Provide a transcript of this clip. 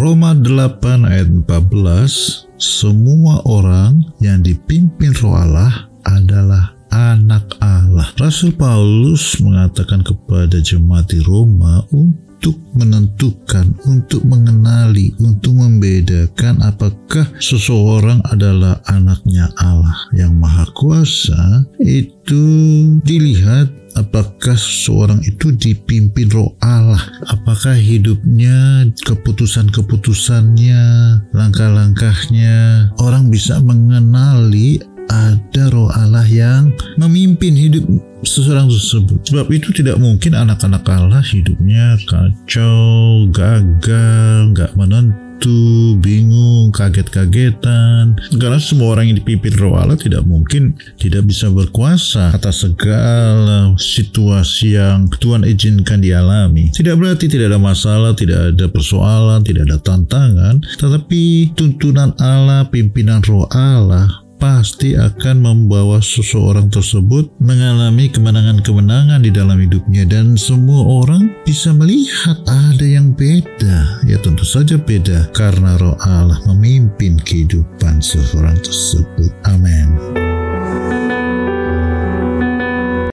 Roma 8 ayat 14, semua orang yang dipimpin roh Allah adalah anak Allah. Rasul Paulus mengatakan kepada jemaat di Roma untuk menentukan, untuk membedakan apakah seseorang adalah anaknya Allah yang Maha Kuasa itu dilihat apakah seorang itu dipimpin roh Allah. Apakah hidupnya keputusan-keputusannya langkah-langkahnya. Orang bisa mengenali ada roh Allah yang memimpin hidup seseorang tersebut. Sebab itu tidak mungkin anak-anak Allah hidupnya kacau, gagal, nggak menentu, bingung, kaget-kagetan. Karena semua orang yang dipimpin roh Allah tidak mungkin tidak bisa berkuasa atas segala situasi yang Tuhan izinkan dialami. Tidak berarti tidak ada masalah, tidak ada persoalan, tidak ada tantangan, tetapi tuntunan Allah, pimpinan roh Allah pasti akan membawa seseorang tersebut mengalami kemenangan-kemenangan di dalam hidupnya dan semua orang bisa melihat ada yang beda. Ya tentu saja beda karena roh Allah memimpin kehidupan seseorang tersebut. Amin.